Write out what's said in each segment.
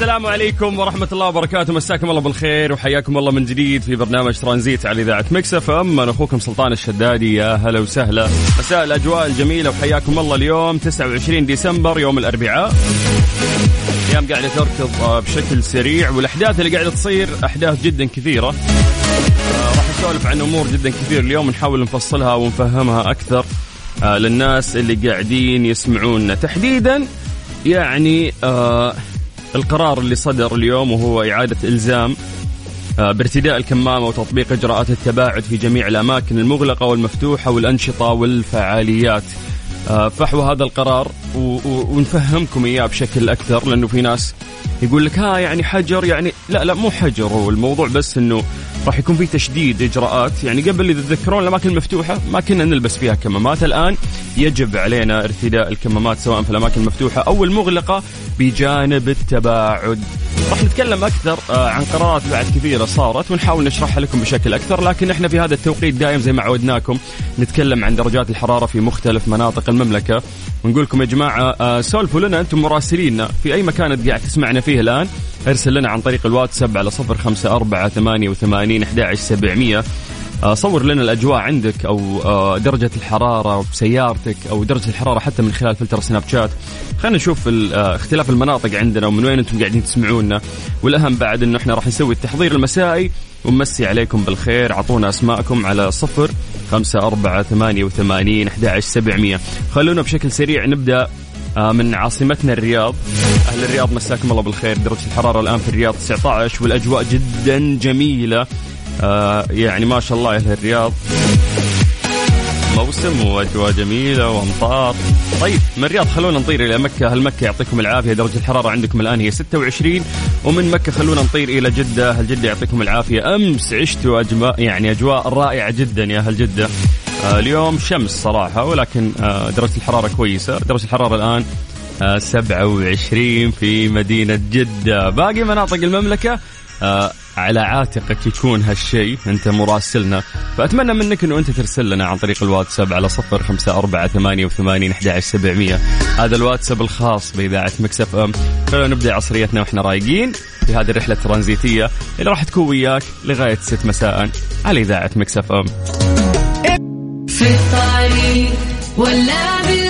السلام عليكم ورحمة الله وبركاته. مساكم الله بالخير وحياكم الله من جديد في برنامج ترانزيت على إذاعة مكسف أم. أنا أخوكم سلطان الشدادي. يا هلا وسهلا. مساء الأجواء الجميلة وحياكم الله اليوم 29 ديسمبر يوم الأربعاء. أيام قاعدة تركض بشكل سريع والأحداث اللي قاعدة تصير أحداث جدا كثيرة. آه، راح نسولف عن أمور جدا كثير اليوم نحاول نفصلها ونفهمها أكثر. آه، للناس اللي قاعدين يسمعونا. تحديدا يعني آه القرار اللي صدر اليوم وهو إعادة إلزام آه، بارتداء الكمامة وتطبيق إجراءات التباعد في جميع الأماكن المغلقة والمفتوحة والأنشطة والفعاليات. فحوى هذا القرار و- و- ونفهمكم إياه بشكل أكثر لأنه في ناس يقول لك ها يعني حجر يعني لا لا مو حجر هو الموضوع بس أنه راح يكون في تشديد إجراءات. يعني قبل إذا تذكرون الأماكن المفتوحة ما كنا نلبس فيها كمامات. الآن يجب علينا ارتداء الكمامات سواء في الأماكن المفتوحة أو المغلقة بجانب التباعد. راح نتكلم أكثر آه، عن قرارات بعد كثيره صارت ونحاول نشرحها لكم بشكل أكثر لكن إحنا في هذا التوقيت دائم زي ما عودناكم نتكلم عن درجات الحرارة في مختلف مناطق المملكة. ونقول لكم يا جماعة آه، سولفوا لنا أنتم مراسليننا في أي مكان قاعد تسمعنا فيه الآن ارسل لنا عن طريق الواتساب على صفر خمسة أربعة ثمانية وثمانين أحد سبعمية. صور لنا الأجواء عندك أو آه، درجة الحرارة بسيارتك أو درجة الحرارة حتى من خلال فلتر سناب شات. خلينا نشوف آه، اختلاف المناطق عندنا ومن وين أنتم قاعدين تسمعونا. والأهم بعد إنه إحنا راح نسوي التحضير المسائي ونمسي عليكم بالخير. أعطونا أسماءكم على صفر خمسة أربعة ثمانية وثمانين أحد سبعمية. خلونا بشكل سريع نبدأ آه، من عاصمتنا الرياض. أهل الرياض مساكم الله بالخير. درجة الحرارة الآن في الرياض 19 والأجواء جدا جميلة. آه يعني ما شاء الله أهل الرياض. موسم وأجواء جميلة وأمطار. طيب من الرياض خلونا نطير إلى مكة. هل مكة يعطيكم العافية. درجة الحرارة عندكم الآن هي 26 ومن مكة خلونا نطير إلى جدة. هل جدة يعطيكم العافية. أمس عشتوا اجواء يعني أجواء رائعة جدا يا أهل جدة. آه اليوم شمس صراحة ولكن آه درجة الحرارة كويسة. درجة الحرارة الآن آه 27 في مدينة جدة. باقي مناطق المملكة آه على عاتقك يكون هالشيء. أنت مراسلنا. فأتمنى منك إنه أنت ترسل لنا عن طريق الواتساب على صفر خمسة أربعة ثمانية وثمانين سبعمية. هذا الواتساب الخاص بإذاعة Mix FM. خلونا نبدأ عصريتنا وإحنا رايقين في هذه الرحلة الترانزيتية اللي راح تكون وياك لغاية ست مساء على إذاعة Mix FM. في الطريق ولا بالبيت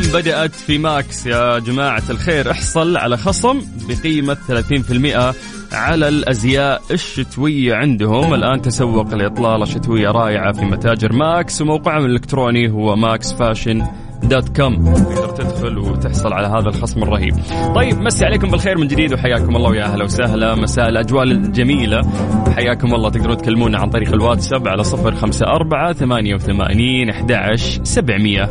الآن بدأت في Max يا جماعة الخير. احصل على خصم بقيمة 30% على الأزياء الشتوية عندهم. الآن تسوق لإطلالة شتوية رائعة في متاجر ماكس. وموقعهم الإلكتروني هو Max Fashion dot com. تقدر تدخل وتحصل على هذا الخصم الرهيب. طيب مسي عليكم بالخير من جديد وحياكم الله ويا أهلا وسهلا. مساء الأجواء الجميلة. حياكم الله تقدرون تكلمونا عن طريق الواتساب على 054 88 11 700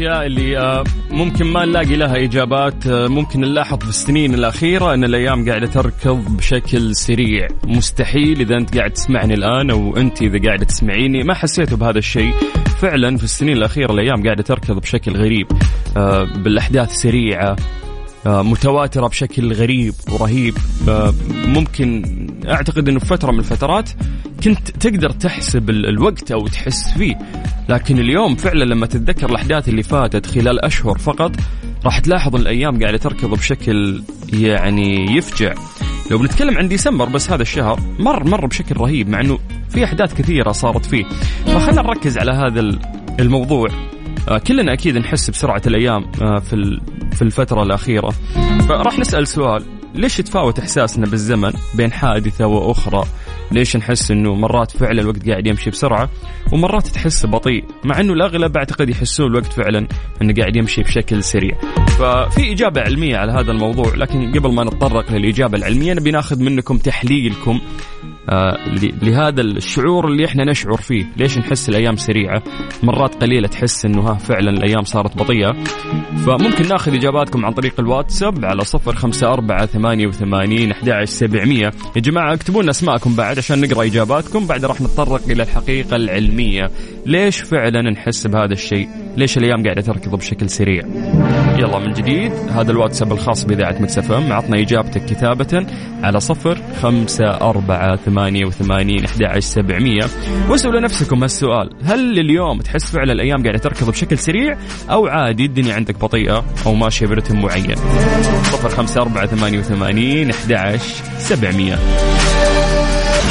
الأشياء اللي آه، ممكن ما نلاقي لها إجابات آه، ممكن نلاحظ في السنين الأخيرة أن الأيام قاعدة تركض بشكل سريع. مستحيل إذا أنت قاعد تسمعني الآن أو أنت إذا قاعدة تسمعيني ما حسيتوا بهذا الشيء. فعلا في السنين الأخيرة الأيام قاعدة تركض بشكل غريب آه، بالأحداث سريعة. متواترة بشكل غريب ورهيب. آه، ممكن أعتقد إنه في فترة من الفترات كنت تقدر تحسب ال- الوقت أو تحس فيه. لكن اليوم فعلا لما تتذكر الأحداث اللي فاتت خلال أشهر فقط راح تلاحظ إن الأيام قاعدة تركض بشكل يعني يفجع. لو بنتكلم عن ديسمبر بس هذا الشهر مر مر بشكل رهيب مع إنه في أحداث كثيرة صارت فيه. فخلنا نركز على هذا ال- الموضوع. آه، كلنا أكيد نحس بسرعة الأيام آه، في في الفترة الأخيرة. فراح نسأل سؤال ليش يتفاوت إحساسنا بالزمن بين حادثة وأخرى؟ ليش نحس إنه مرات فعلا الوقت قاعد يمشي بسرعة ومرات تحس بطيء مع إنه الأغلب أعتقد يحسون الوقت فعلا إنه قاعد يمشي بشكل سريع. ففي إجابة علمية على هذا الموضوع لكن قبل ما نتطرق للإجابة العلمية نبي ناخذ منكم تحليلكم آه، لهذا الشعور اللي إحنا نشعر فيه. ليش نحس الأيام سريعة؟ مرات قليلة تحس إنه ها فعلا الأيام صارت بطيئة. فممكن ناخذ إجاباتكم عن طريق الواتساب على صفر خمسة أربعة ثمانية وثمانين أحد سبعمية. يا جماعة اكتبوا لنا أسماءكم بعد. عشان نقرأ إجاباتكم بعد راح نتطرق إلى الحقيقة العلمية. ليش فعلا نحس بهذا الشيء؟ ليش الأيام قاعدة تركض بشكل سريع؟ يلا من جديد هذا الواتساب الخاص بإذاعة مكسفم عطنا إجابتك كتابة على صفر خمسة أربعة ثمانية وثمانين أحد سبعمية. واسألوا نفسكم هالسؤال هل اليوم تحس فعلا الأيام قاعدة تركض بشكل سريع؟ أو عادي الدنيا عندك بطيئة أو ماشية برتم معين؟ صفر خمسة أربعة ثمانية وثمانين أحد سبعمية.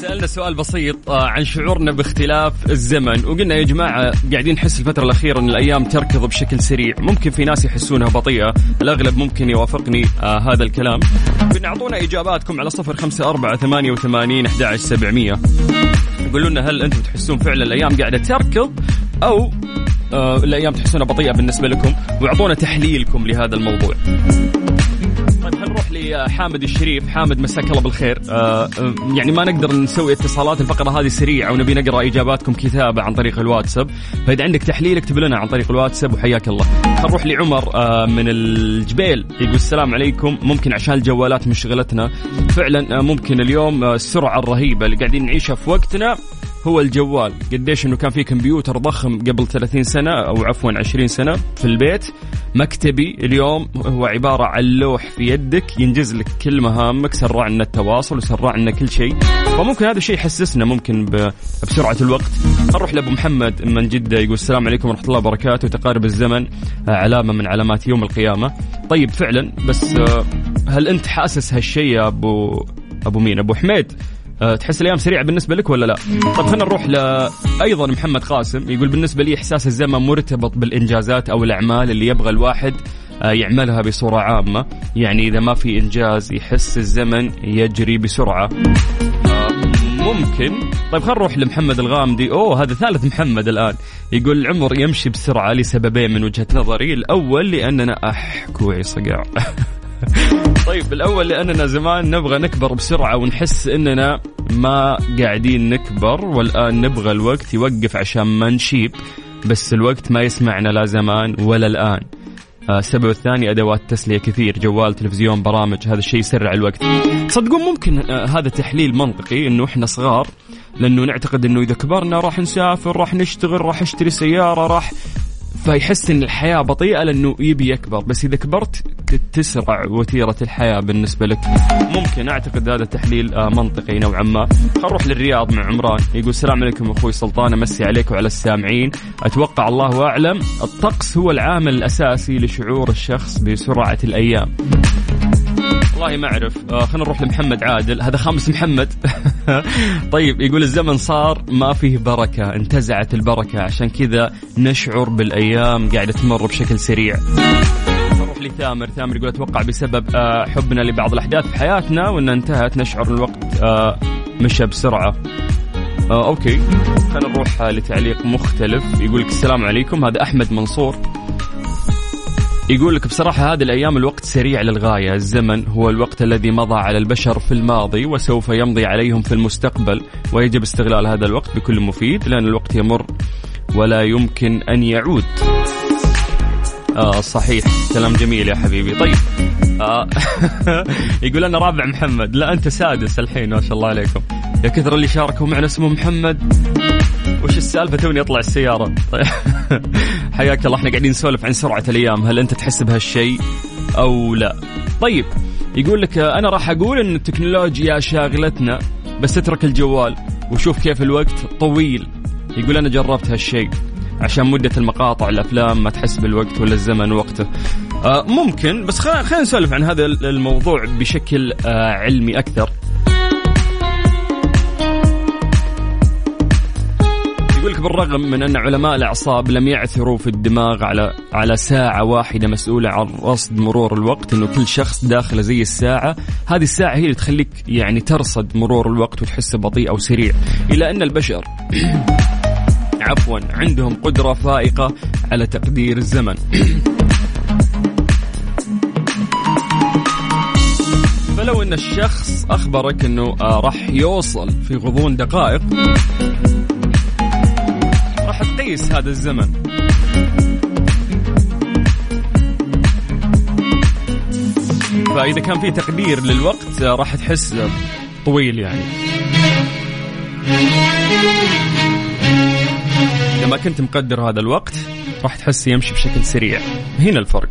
سألنا سؤال بسيط آه، عن شعورنا باختلاف الزمن. وقلنا يا جماعة قاعدين نحس الفترة الأخيرة أن الأيام تركض بشكل سريع. ممكن في ناس يحسونها بطيئة. الأغلب ممكن يوافقني آه هذا الكلام. بنعطونا إجاباتكم على صفر خمسة أربعة ثمانية وثمانين أحد سبعمية. قولوا لنا هل أنتم تحسون فعلا الأيام قاعدة تركض؟ أو آه الأيام تحسونها بطيئة بالنسبة لكم؟ وأعطونا تحليلكم لهذا الموضوع. طيب خلينا نروح لحامد الشريف. حامد مساك الله بالخير. آه آه، يعني ما نقدر نسوي اتصالات الفقرة هذه سريعة ونبي نقرأ إجاباتكم كتابة عن طريق الواتساب. فإذا عندك تحليل اكتب لنا عن طريق الواتساب وحياك الله. خلينا نروح لعمر آه من الجبيل. يقول السلام عليكم. ممكن عشان الجوالات مشغلتنا. فعلا آه ممكن اليوم آه السرعة الرهيبة اللي قاعدين نعيشها في وقتنا. هو الجوال. قديش إنه كان في كمبيوتر ضخم قبل 30 سنة أو عفوا 20 سنة في البيت. مكتبي اليوم هو عبارة عن لوح في يدك ينجز لك كل مهامك سرع لنا التواصل وسرع لنا كل شيء. فممكن هذا الشيء يحسسنا ممكن بسرعة الوقت. نروح لأبو محمد من جدة يقول السلام عليكم ورحمة الله وبركاته. تقارب الزمن آه، علامة من علامات يوم القيامة. طيب فعلا بس آه، هل أنت حاسس هالشيء يا ابو أبو مين؟ أبو حميد. تحس الأيام سريعة بالنسبة لك ولا لا؟ طب خلينا نروح ل أيضا محمد قاسم. يقول بالنسبة لي إحساس الزمن مرتبط بالإنجازات أو الأعمال اللي يبغى الواحد أه، يعملها بصوره عامة، يعني إذا ما في إنجاز يحس الزمن يجري بسرعة. ممكن. طيب خلينا نروح لمحمد الغامدي. أوه هذا ثالث محمد الآن. يقول العمر يمشي بسرعة لسببين من وجهة نظري. الأول لأننا اح كوعي صقع طيب الأول لأننا زمان نبغى نكبر بسرعة ونحس إننا ما قاعدين نكبر والآن نبغى الوقت يوقف عشان ما نشيب بس الوقت ما يسمعنا لا زمان ولا الآن. آه، السبب الثاني أدوات تسلية كثير جوال تلفزيون برامج هذا الشيء يسرع الوقت. تصدقون ممكن آه، هذا تحليل منطقي إنه إحنا صغار لأنه نعتقد إنه إذا كبرنا راح نسافر راح نشتغل راح أشتري سيارة راح فيحس إن الحياة بطيئة لأنه يبي يكبر بس إذا كبرت تسرع وتيرة الحياة بالنسبة لك. ممكن أعتقد هذا تحليل آه، منطقي نوعا ما. خلينا نروح للرياض مع عمران. يقول السلام عليكم أخوي سلطان أمسي عليك وعلى السامعين. أتوقع الله أعلم الطقس هو العامل الأساسي لشعور الشخص بسرعة الأيام. والله ما أعرف. آه خلينا نروح لمحمد عادل. هذا خامس محمد. طيب يقول الزمن صار ما فيه بركة انتزعت البركة. عشان كذا نشعر بالأيام قاعدة تمر بشكل سريع. نروح لثامر ثامر يقول أتوقع بسبب آه حبنا لبعض الأحداث في حياتنا وإنها انتهت نشعر الوقت آه مشى بسرعة. آه أوكي. خلينا نروح آه لتعليق مختلف. يقول لك السلام عليكم. هذا أحمد منصور. يقول لك بصراحة هذه الأيام الوقت سريع للغاية. الزمن هو الوقت الذي مضى على البشر في الماضي وسوف يمضي عليهم في المستقبل ويجب استغلال هذا الوقت بكل مفيد لأن الوقت يمر ولا يمكن أن يعود. آه صحيح. كلام جميل يا حبيبي. طيب. آه يقول أنا رابع محمد. لا أنت سادس الحين ما شاء الله عليكم. يا كثر اللي شاركوا معنا اسمه محمد. وش السالفة؟ توني اطلع السيارة. طيب. حياك الله إحنا قاعدين نسولف عن سرعة الأيام هل أنت تحس بهالشيء أو لا؟ طيب يقول لك أنا راح أقول إن التكنولوجيا شاغلتنا بس اترك الجوال وشوف كيف الوقت طويل. يقول أنا جربت هالشيء عشان مدة المقاطع الأفلام ما تحس بالوقت ولا الزمن وقته. آه ممكن بس خلينا نسولف عن هذا الموضوع بشكل آه علمي أكثر. بالرغم من أن علماء الأعصاب لم يعثروا في الدماغ على على ساعة واحدة مسؤولة عن رصد مرور الوقت إنه كل شخص داخله زي الساعة، هذه الساعة هي اللي تخليك يعني ترصد مرور الوقت وتحسه بطيء أو سريع، الا أن البشر عفوا عندهم قدرة فائقة على تقدير الزمن. فلو أن الشخص أخبرك إنه آه راح يوصل في غضون دقائق تقيس هذا الزمن. فإذا كان في تقدير للوقت راح تحس طويل يعني. إذا ما كنت مقدر هذا الوقت راح تحس يمشي بشكل سريع. هنا الفرق.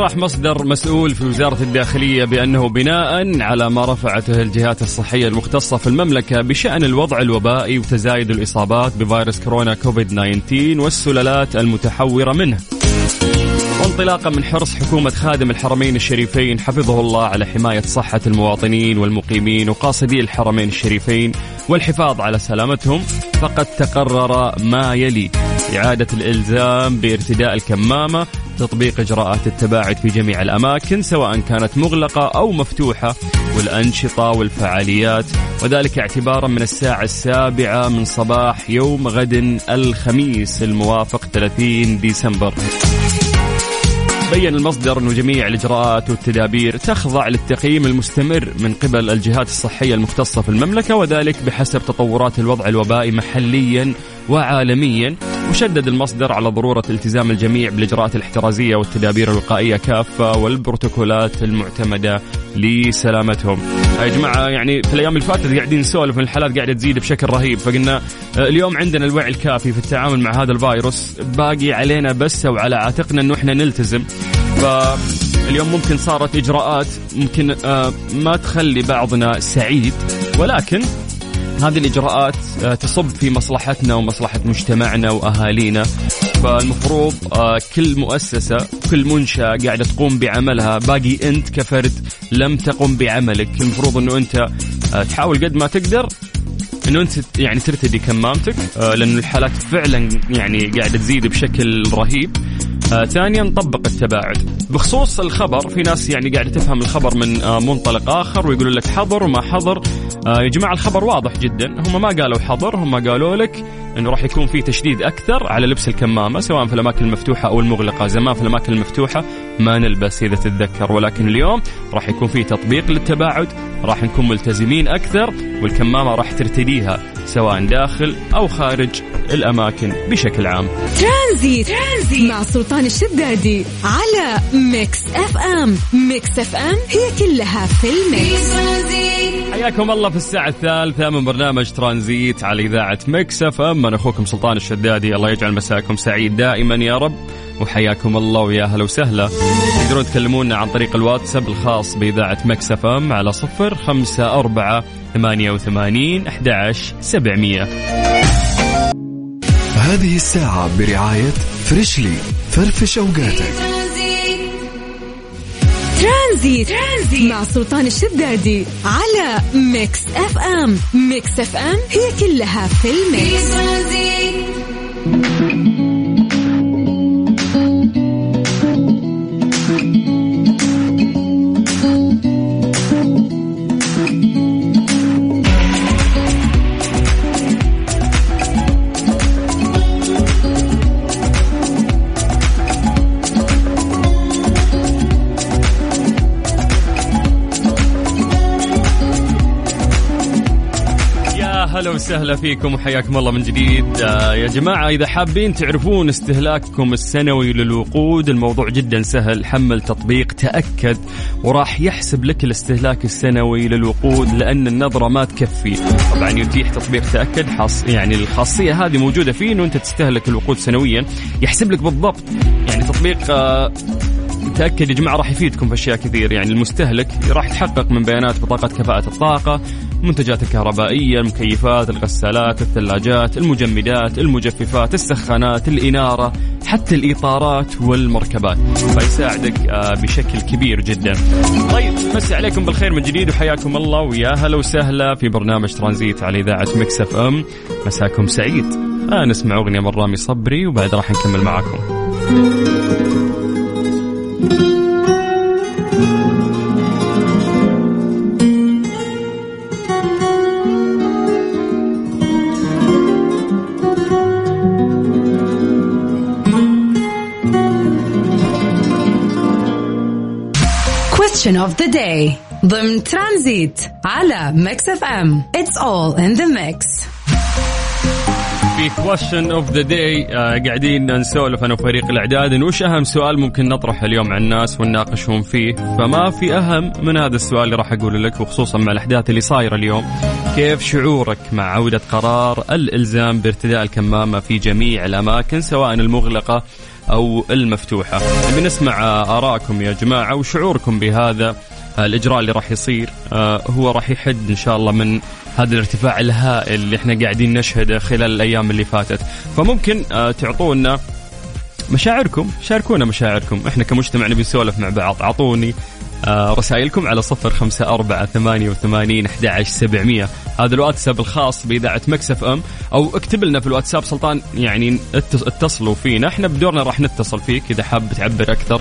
صرح مصدر مسؤول في وزارة الداخلية بأنه بناء على ما رفعته الجهات الصحية المختصة في المملكة بشأن الوضع الوبائي وتزايد الإصابات بفيروس كورونا كوفيد 19 والسلالات المتحورة منه. وانطلاقا من حرص حكومة خادم الحرمين الشريفين حفظه الله على حماية صحة المواطنين والمقيمين وقاصدي الحرمين الشريفين والحفاظ على سلامتهم فقد تقرر ما يلي. إعادة الإلزام بارتداء الكمامة تطبيق إجراءات التباعد في جميع الأماكن سواء كانت مغلقة أو مفتوحة والأنشطة والفعاليات. وذلك اعتبارا من الساعة السابعة من صباح يوم غد الخميس الموافق 30 ديسمبر. بين المصدر أن جميع الإجراءات والتدابير تخضع للتقييم المستمر من قبل الجهات الصحية المختصة في المملكة وذلك بحسب تطورات الوضع الوبائي محليا وعالميا. وشدد المصدر على ضرورة التزام الجميع بالإجراءات الاحترازية والتدابير الوقائية كافة والبروتوكولات المعتمدة لسلامتهم. يا جماعة يعني في الأيام اللي فاتت قاعدين نسولف الحالات قاعدة تزيد بشكل رهيب. فقلنا آه، اليوم عندنا الوعي الكافي في التعامل مع هذا الفيروس. باقي علينا بس وعلى عاتقنا إنه إحنا نلتزم. فاليوم ممكن صارت إجراءات ممكن آه، ما تخلي بعضنا سعيد ولكن هذه الإجراءات آه، تصب في مصلحتنا ومصلحة مجتمعنا وأهالينا. فالمفروض آه، كل مؤسسة كل منشأة قاعدة تقوم بعملها. باقي أنت كفرد لم تقم بعملك. المفروض أنه أنت آه، تحاول قد ما تقدر إنه أنت يعني ترتدي كمامتك لأنه الحالات فعلا يعني قاعدة تزيد بشكل رهيب. ثانيا طبق التباعد. بخصوص الخبر في ناس يعني قاعدة تفهم الخبر من منطلق آخر ويقولوا لك حظر وما حظر آه يا جماعة الخبر واضح جدا. هم ما قالوا حظر هم قالوا لك انه راح يكون في تشديد أكثر على لبس الكمامة سواء في الأماكن المفتوحة أو المغلقة. زمان في الأماكن المفتوحة ما نلبس إذا تتذكر. ولكن اليوم راح يكون في تطبيق للتباعد راح نكون ملتزمين أكثر والكمامة راح ترتديها. سواء داخل أو خارج الأماكن بشكل عام. ترانزيت, ترانزيت مع سلطان الشدادي على Mix FM. Mix FM هي كلها في ال mix. حياكم الله في الساعة الثالثة من برنامج ترانزيت على إذاعة Mix FM. أنا أخوكم سلطان الشدادي. الله يجعل مساكم سعيد دائما يا رب. وحياكم الله ويا هلا وسهلا. تقدرون تكلمونا عن طريق الواتساب الخاص بإذاعة Mix FM على صفر خمسة أربعة ثمانية وثمانين أحد عشر سبعمية. هذه الساعة برعاية Freshly فرفش أوقاتك. ترانزيت ترانزيت, مع سلطان الشدادي على Mix FM. Mix FM هي كلها في في ال mix. ترانزيت هلا وسهلا فيكم وحياكم الله من جديد. آه يا جماعة إذا حابين تعرفون استهلاككم السنوي للوقود الموضوع جدا سهل حمل تطبيق تأكد وراح يحسب لك الاستهلاك السنوي للوقود لأن النظرة ما تكفي. طبعا يتيح تطبيق تأكد حص يعني الخاصية هذه موجودة فيه أنه أنت تستهلك الوقود سنويا. يحسب لك بالضبط. يعني تطبيق آه تأكد يا جماعة راح يفيدكم في أشياء كثير. يعني المستهلك راح يتحقق من بيانات بطاقة كفاءة الطاقة المنتجات الكهربائية المكيفات الغسالات الثلاجات المجمدات المجففات السخانات الإنارة حتى الإطارات والمركبات. فيساعدك آه، بشكل كبير جدا. طيب مسي عليكم بالخير من جديد وحياكم الله. ويا هلا وسهلا في برنامج ترانزيت على إذاعة مكسف أم. مساكم سعيد. آه نسمع أغنية من رامي صبري وبعد راح نكمل معاكم. Question of the day. ضمن ترانزيت على ميكس اف ام It's all in the mix. في question of the day قاعدين نسولف أنا وفريق الأعداد إن وش أهم سؤال ممكن نطرحه اليوم على الناس ونناقشهم فيه؟ فما في أهم من هذا السؤال اللي راح أقوله لك وخصوصا مع الأحداث اللي صايرة اليوم. كيف شعورك مع عودة قرار الإلزام بارتداء الكمامة في جميع الأماكن سواء المغلقة أو المفتوحة. نبي نسمع ارائكم يا جماعة وشعوركم بهذا. الإجراء اللي راح يصير آه، هو راح يحد إن شاء الله من هذا الارتفاع الهائل اللي إحنا قاعدين نشهده خلال الأيام اللي فاتت. فممكن آه، تعطونا مشاعركم شاركونا مشاعركم. إحنا كمجتمع نبي نسولف مع بعض. أعطوني رسائلكم على صفر خمسة أربعة ثمانية وثمانين أحد سبعمية. هذا الواتساب الخاص بإذاعة مكسف أم أو اكتب لنا في الواتساب سلطان يعني اتص- اتصلوا فينا. إحنا بدورنا راح نتصل فيك إذا حاب تعبر أكثر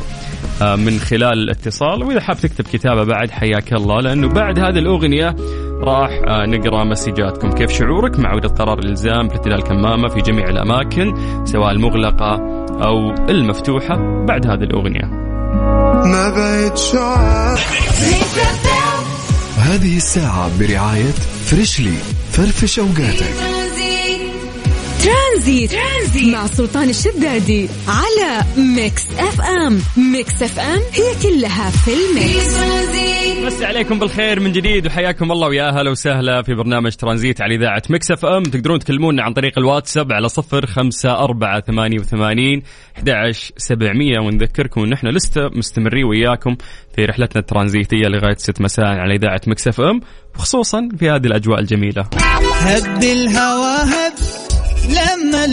آه، من خلال الاتصال وإذا حاب تكتب كتابة بعد حياك الله. لأنه بعد هذه الأغنية راح آه، نقرأ مسجاتكم. كيف شعورك؟ مع عودة قرار الإلزام بارتداء الكمامة في جميع الأماكن سواء المغلقة أو المفتوحة بعد هذه الأغنية. ما شعار هذه الساعة برعاية فريشلي فرفش أوقاتك. ترانزيت ترانزيت, مع سلطان الشدادي على ميكس اف ام. ميكس اف ام هي كلها في الميكس. مسي عليكم بالخير من جديد وحياكم الله ويا أهلا وسهلا في برنامج ترانزيت على إذاعة مكس اف ام. تقدرون تكلمونا عن طريق الواتساب على صفر خمسة أربعة ثمانية وثمانين سبعمية. ونذكركم إن إحنا لسه مستمرين وياكم في رحلتنا الترانزيتية لغاية ست مساء على إذاعة مكس اف ام وخصوصا في هذه الأجواء الجميلة. هد الهوا هد لما